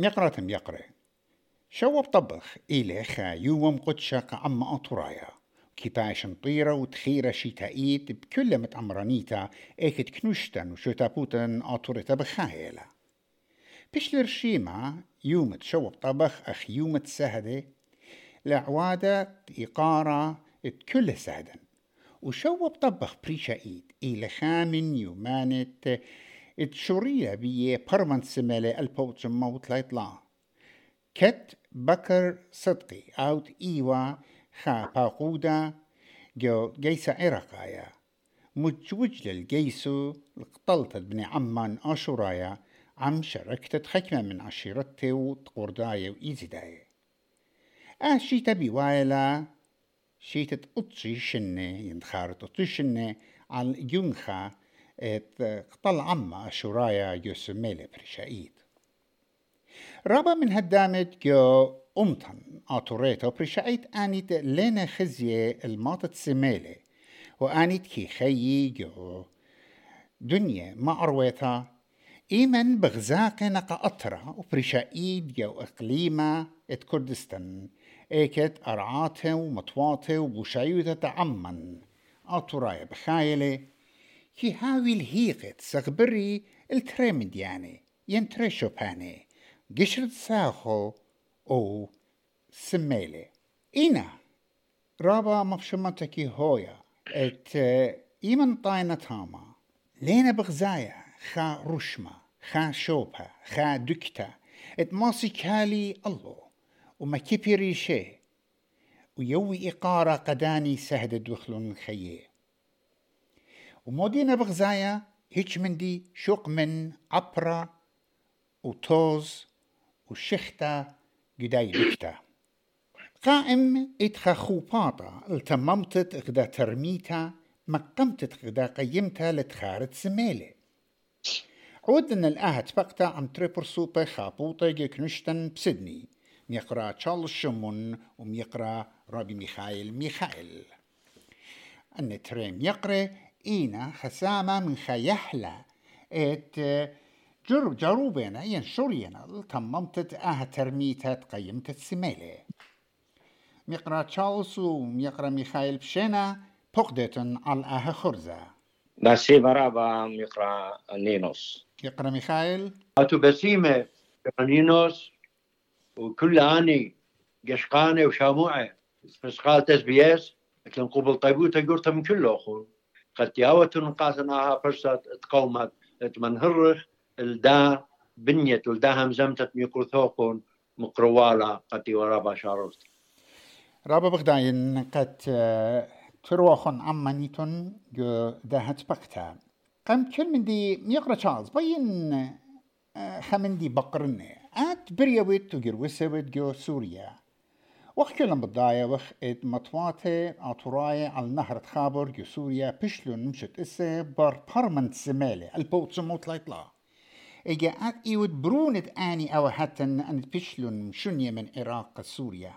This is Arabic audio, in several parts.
ميقرة ميقرة شو بطبخ إلي خا يوم قدشة عم أطرايا. كيباش نطيرة وتخيرة شتائيت بكل متعمرانيتا كنوشتن وشو تابوتن أطورتا بخايلة بيش لرشيمة يوم تشو بطبخ أخ يوم تسهدة لعوادة إقارة كل سهدن. وشو بطبخ بريشا إيد إلى خامن يومانت تشوريا بيه برمن سمالة البوتش موت لا كت بكر صدقي أوت إيوا خا باقودا جو جيسا عرقايا متجوج للجيسو لقطلت ابن عمان أشورايا. عم شركت حكمة من عشيرتي وتقردايا وإيزدايا آه شيتا بوايلا شيتا تقطشي شنة ينخار تقطشي شنة على يونخا ات قطل عما أشورايا يسميلي برشايد رابا من هدامت جو أمتن أطوريتو برشايت آنيت لنا خزية الماطت سميلي وآنيت كي خيي جو دنيا ما أرويتها إيمن بغزاق نقا أطرا وبرشايد جو إقليمة ات كردستان إيكت أرعاته ومطواته وبوشايوتة تعمن أطرايا بخايلة. كي هاوي الهيقت سغبري الترمد يعني ينترشو باني. قشرت ساخو أو سميلي. إينا رابا مفشمتكي هويا ات إيمن طاينة تاما. لينا بغزايا خا رشمة خا شوبا خا دكتا. ات ماسي كالي الله وما كيبيري شي. ويوي إقارة قداني سهد دخلون خيه ومودينا بغزايا هيك مندي شوق من عبرة وتوز وشختا قداي بكتا قائم إتخا خوباطة التممتت إغدا ترميتا مقمتت إغدا قيمتا لتخارت سميلة. عودنا الآهت بقتا عم تريبر سوبة خابوطة كنشتن بسدني ميقرا تشارلز شمون وميقرا رابي ميخائيل ميخائيل أن تريم يقرأ إينا خسامة من خيحلة. إت جر جروبنا ين شورينا تممت آه ترميتا قيمت السميلة ميقرا تشارلز وميقرا ميخائيل بشينا بقدتن على آه خرزة. ناسي مرابا ميقرا نينوس. يقرا ميخائيل؟ أتو بسيمة نينوس وكل آني قشقانة وشاموعة بس قالت اس بي اس لكن قبل طيبوتا قرتها من كله أخو. قد ياوت نقاطناها فرصة تقومت. تمنهرخ الدا بنيت الدا همزمتت ميكرو ثوقون مقروالا قد ورابا شاروست رابا بغداين قد تروخن عمانيتون جو دهت بقتا. قام كل من دي ميقرا تشارلز بين خمن دي بقرنة. آت بريوت وجر وسوت جو سوريا. وخكلم بالضايا وخ ات مطواتي اطرايا على نهر تخابر جو سوريا بشلون مشت اسه بار بارمنت سمالي البوت سموت لايطلا اجا ات ايود برونت اني أو هاتن ان بشلون شنية من عراق سوريا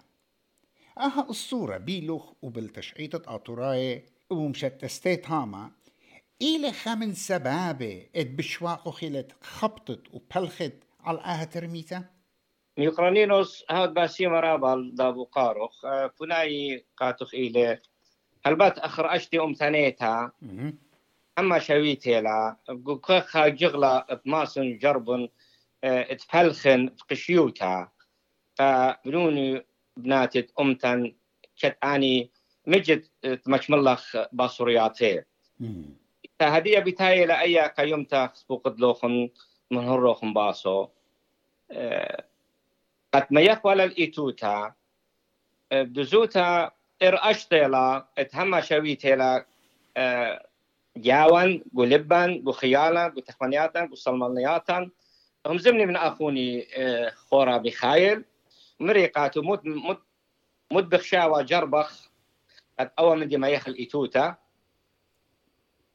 أها الصورة بيلوخ وبالتشعيطة اطرايا ومشت تستيت هاما إلى خمن سبابة ات بشواقو خلت خبطت وبلخت على آها ترميتا ميقرانينوس هاد باسي مرابال دابو قاروخ فناي قاتخ إلى هلبات أخر أشتي أم ثانيتها أما شويتي لا خا جغلا بماسن جربن تفلخن قشيوتا فبنوني بناتت أمتن كت أني مجد تمشملخ باصورياتي فهدية بتاي لأي كيومتا سبوقد لوخن من هروخن باسو قد ما يقبل الإيتوتا دزوتا إر أشتيلا إتهما شويتيلا جاوان قلبان بخيالا بتخمانياتا بصلمانياتا هم زمني من أخوني خورا بخايل. مريقاتو مد مد مد بخشاوة جربخ قد أول من دي ما يخل إيتوتا.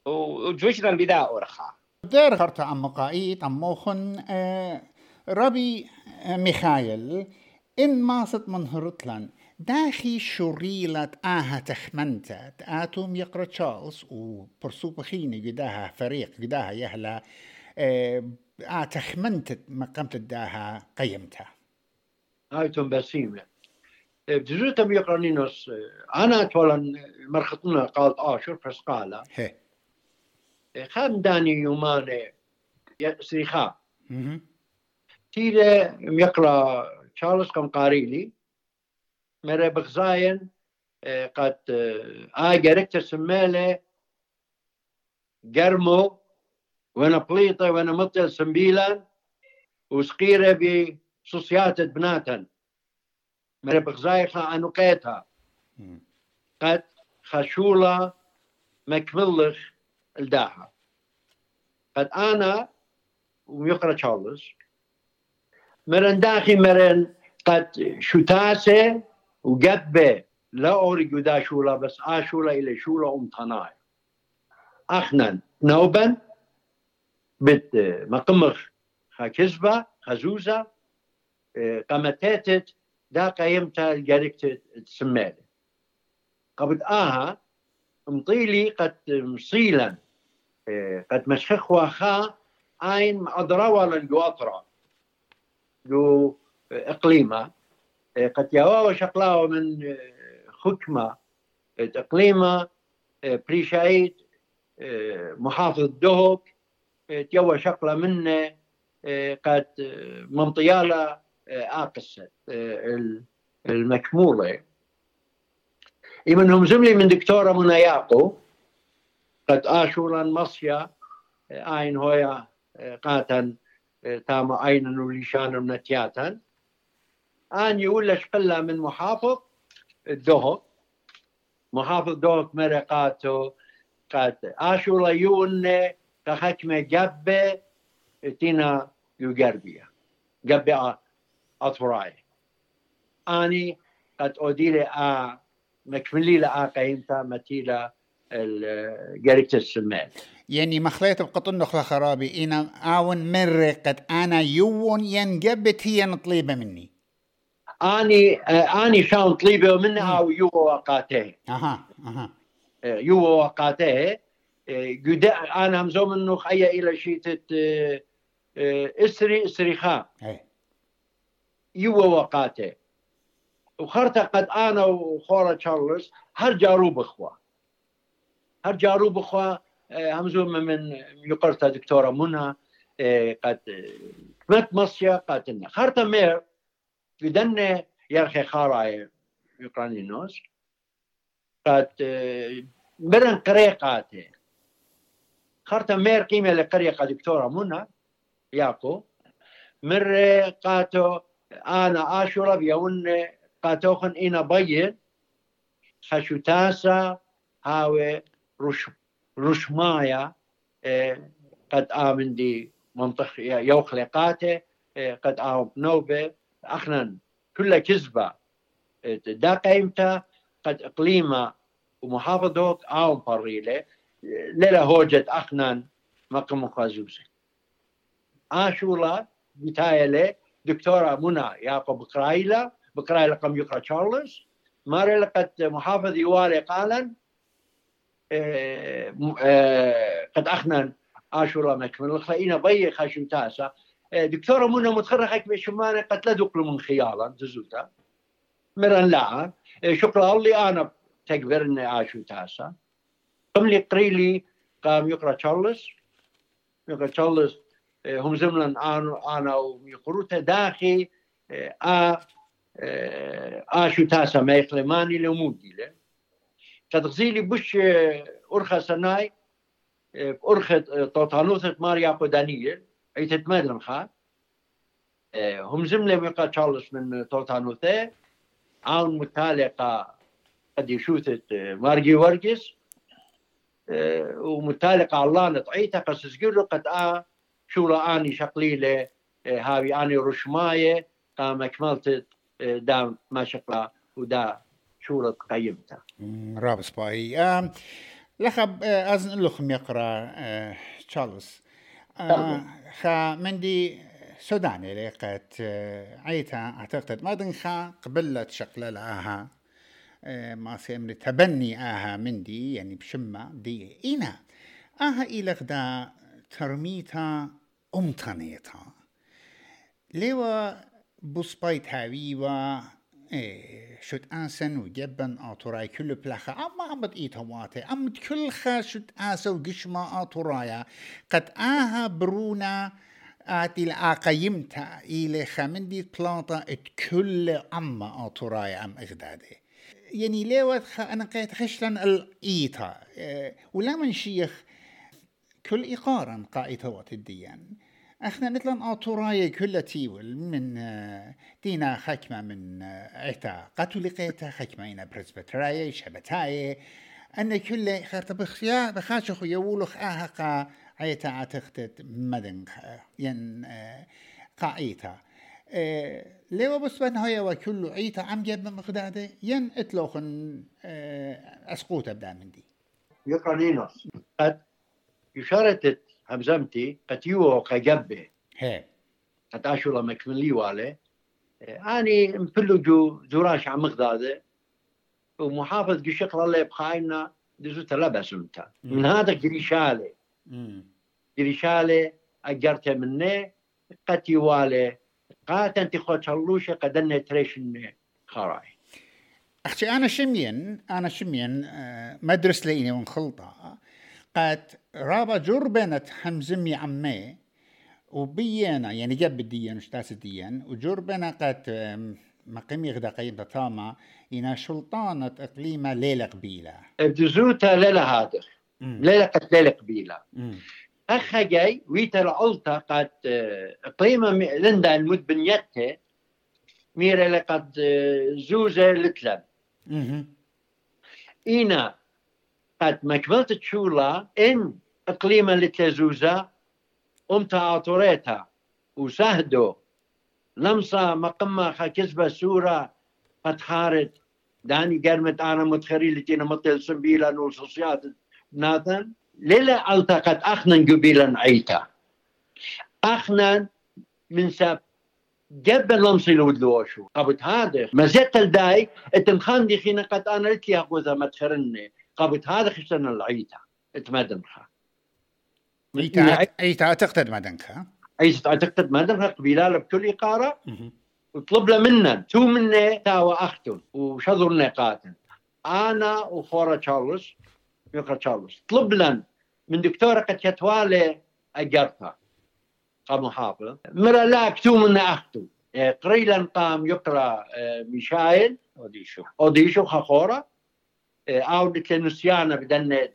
وجوشنا بدا أورخا. دير غرت عم مقايت عم موخن آه ربي آه ميخايل إن ماست من هرتلان. داخي شريلة آها تخمنتا آتوم يقرأ تشارلز وبرسو بخيني قداها فريق قداها يهلا آه آه تخمنت ما قمت الداها قيمتها هايتون بسيمة بجزوتا بيقرانينوس أنا تولا مرخطنا قالت آشر فسقالا هي خام داني يوماني سريخا مهم. تيلي يقرأ تشارلز كم قاريلي مرة بغزاين آه، قد آه جركت سمالة جرمو وأنا بليطة وأنا مطل سمبيلا وسقيرة بصوصيات بناتا مرة بغزاي خا أنوقيتها مم. قد خشولة مكملخ الداها قد أنا ويقرأ تشارلز مرن داخي مرن قد شتاسة وقبة لا أوريجو دا شولا بس آشولا إلى شولا أم تناي أخنا نوبا بت مقمخ خكزبة خزوزة آه، قمتاتت دا قيمتا الجاركت تسمالي قبل آها مطيلي قد مصيلا قد مشخخ واخا عين أضروا للجواطرة جو إقليمة. قد يواوا شقلاو من خكمة إقليمة. بريشايد محافظ دهوك تيوا شقلة منه قد منطيالة ال- المكمولة. إيمنهم زملي من دكتورة مناياقو قد آشورا مصيا آين هويا قاتن تام عينا وليشان نتياتا. آن يقول لش قلة من محافظ الدهوك محافظ دهوك مرقاتو قد آشورا يون كحكمة جبة تينا يقربيا جبة أطفراي أني قد أوديلي آ مكملي لآ قيمتا متيلا جريكت السمان يعني مخليت بقطن نخلة خرابي. إنا آون مرة قد أنا يوون ينجبت هي نطليبة مني. آني آه، آني شان طليبة منها ويو وقاته. أها أها. آه، يو وقاته. آه، قد آنا همزو منه خيا إلى شيتة آه، آه، إسري اسريخا أي يو وقاته. وخرت قد آنا وخورا تشارلز هر جاروب اخوه هر جاروب اخوه آه، همزو من يقرتا دكتورة منى آه، قد آه، كمت مصيا قاتلنا خرطة مير بدن يرخي خاراي يقراني الناس قد آه، برن قريقاتي خرطة مير قيمة لقريقة دكتورة منى ياكو. مر قاتو آنا آشورا بيون قاتوخن أنا بين خشوتاسا هاوي رش رشمايا آه، قد آمن دي منطق يوخلقاته آه، قد آم نوبة أخنا كل كذبة. دا قيمتا قد إقليمة ومحافظوك آم بريلة للا هوجة أخنا مقام خازوزة آشولا بتايلة دكتورة منى يعقوب بقرايلة بقرايلة قم يقرأ تشارلز. ماري قد محافظ يوالي قالا قد أخنا آشولا مكمل خلينا بي خاشم تاسا آه، دكتورة منى متخرجة بشمانة قد لا دقل من خيالا تزوتا مرن لا. آه، شكرا الله أنا تكبرني آشو تاسا قم لي قريلي قام يقرأ تشارلز. يقرأ تشارلز. آه، هم زمنا أنا أنا ويقروتا داخي آه، آ آه، آشو تاسا ما يقلماني لمودي له قد غزيلي بش آه، أرخى سناي آه، أرخى توتانوثة ماريا قدانية أي تتمادن خا. آه، هم زملة ويقا تشارلز من توتانوثة عون متالقة قد يشوثت آه، مارجي ورقس آه، ومتالقة الله نطعيتها قد له قد آ شولا آني شقليلة آه، هاوي آني رشماية قام أكملت آه، دا ما شقلا ودا شورة قيمتها رابس باي لخب آه، أزن لخم يقرأ آه، تشارلز آه، تفضل. خا مندي سوداني لقت آه، عيتا اعتقد ما دنخا قبلت شقلة لها آه، ما سيمري تبني آها مندي يعني بشمة دي. إينا آها إلى غدا ترميتا أمتنيتها ليوا بوسبايت هاوي و إيه شد أنسن وجبن آتوراي كل بلخا أما عمد إيت هواتي أمد كل خا شد آسا وقشما آتورايا قد آها برونا آتي الآقيمتا إلي خمندي ات كل أما آتورايا أم إغدادي يعني ليوت أنا قيت خشلن الإيتا إيه ولا من شيخ كل إقارا قائتوات الديان إحنا نتلن آتوراي كل تيول من آه، دينا خكمة من آه، عتا قتل لقيتا خكمة إنا برزبتراي شبتاي أن كل خرط بخيا بخاشخ يولخ آهقا عيتا عتختت مدن ين آه، قايتا لو بس بن هيا وكل عيتا عم جاب مقداده ين إتلوخن اسقوط ابدا من دي. يقرنينوس قد يشارتت همزمتي قد يو قجبه هي قد اشولا مكملي والي اني مفلو جو زوراش عم مغداده ومحافظ قشق الله بخاينا دزو تلبس انت من هذا قريشالي قريشالي اجرته منه قد يوالي قات انت خوش هلوشه قد تريش خراي أختي أنا شمين أنا شمين مدرس ليني ونخلطه قد رابا جربنت حمزمي عمي وبيانا. يعني جاب الديان. وشتاس الديان وجربنا قد مقيمي غدا قيم تاما إنا شلطانة إقليمة ليلة قبيلة. بجزوتا ليلة هادر. ليلة قد ليلة قبيلة. أخا جاي ويتا العلطة قد آه، إقليمة لندا المد بنيته ميرا لقد آه، زوزة لتلب إنا قد مكملت تشولا إن إقليما لتلزوزا أمتا عطوريتا وسهدو لمسا مقمة كسبة سورة خارج داني قرمت أنا متخري لتينا مطل سنبيلا نوصوصيات ناثن ليلة التقت أخنا قبيلا عيتا أخنا من سب جبل لمسي لودلوشو قبت هذا مزيت الداي اتمخان دي خينا قد أنا لتي أخوذا متخرني قابت هذا خشنا العيتا اتمدنخا عيتا عيتا تقتد مدنخا عيتا تقتد مدنخا قبيلة بكل إقارة. وطلب له منا تو منا تاوى أختن وشذر نقاتن أنا وفورا تشارلز. يقرا تشارلز. طلب لنا من دكتورة قد كتوالي أجرتها. كمحافظ مرة لا كتو منا أختو قريلا قام يقرا آه، ميشايل اوديشو اوديشو خخوره عودة لنسيانا بدنا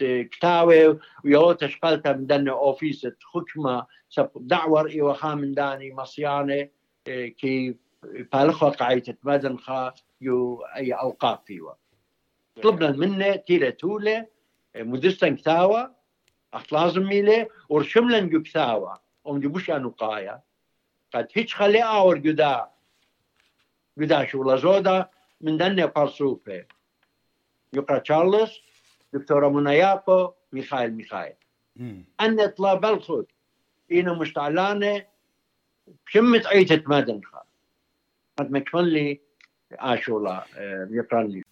كتاوي ويوتا شقلتا بدنا اوفيس خكمة سب دعور ايوا خامن داني مصيانة كي بالخوا قاعدة مدن خا يو اي اوقاف فيوا طلبنا منه تيلا تولة مدرسة كتاوى اخت لازم ميلة ورشملا جو كتاوى ام جبوش انو قايا قد هيش خلي اور جدا جدا شو لزودا من دنيا بارسوفه يقرأ تشارلز دكتوره منياقو ميخائيل ميخائيل. أن طلاب الخد إنا مشتعلانة. شمت عيتة مدن قد مكفن لي آشولا آه، يقرأ لي.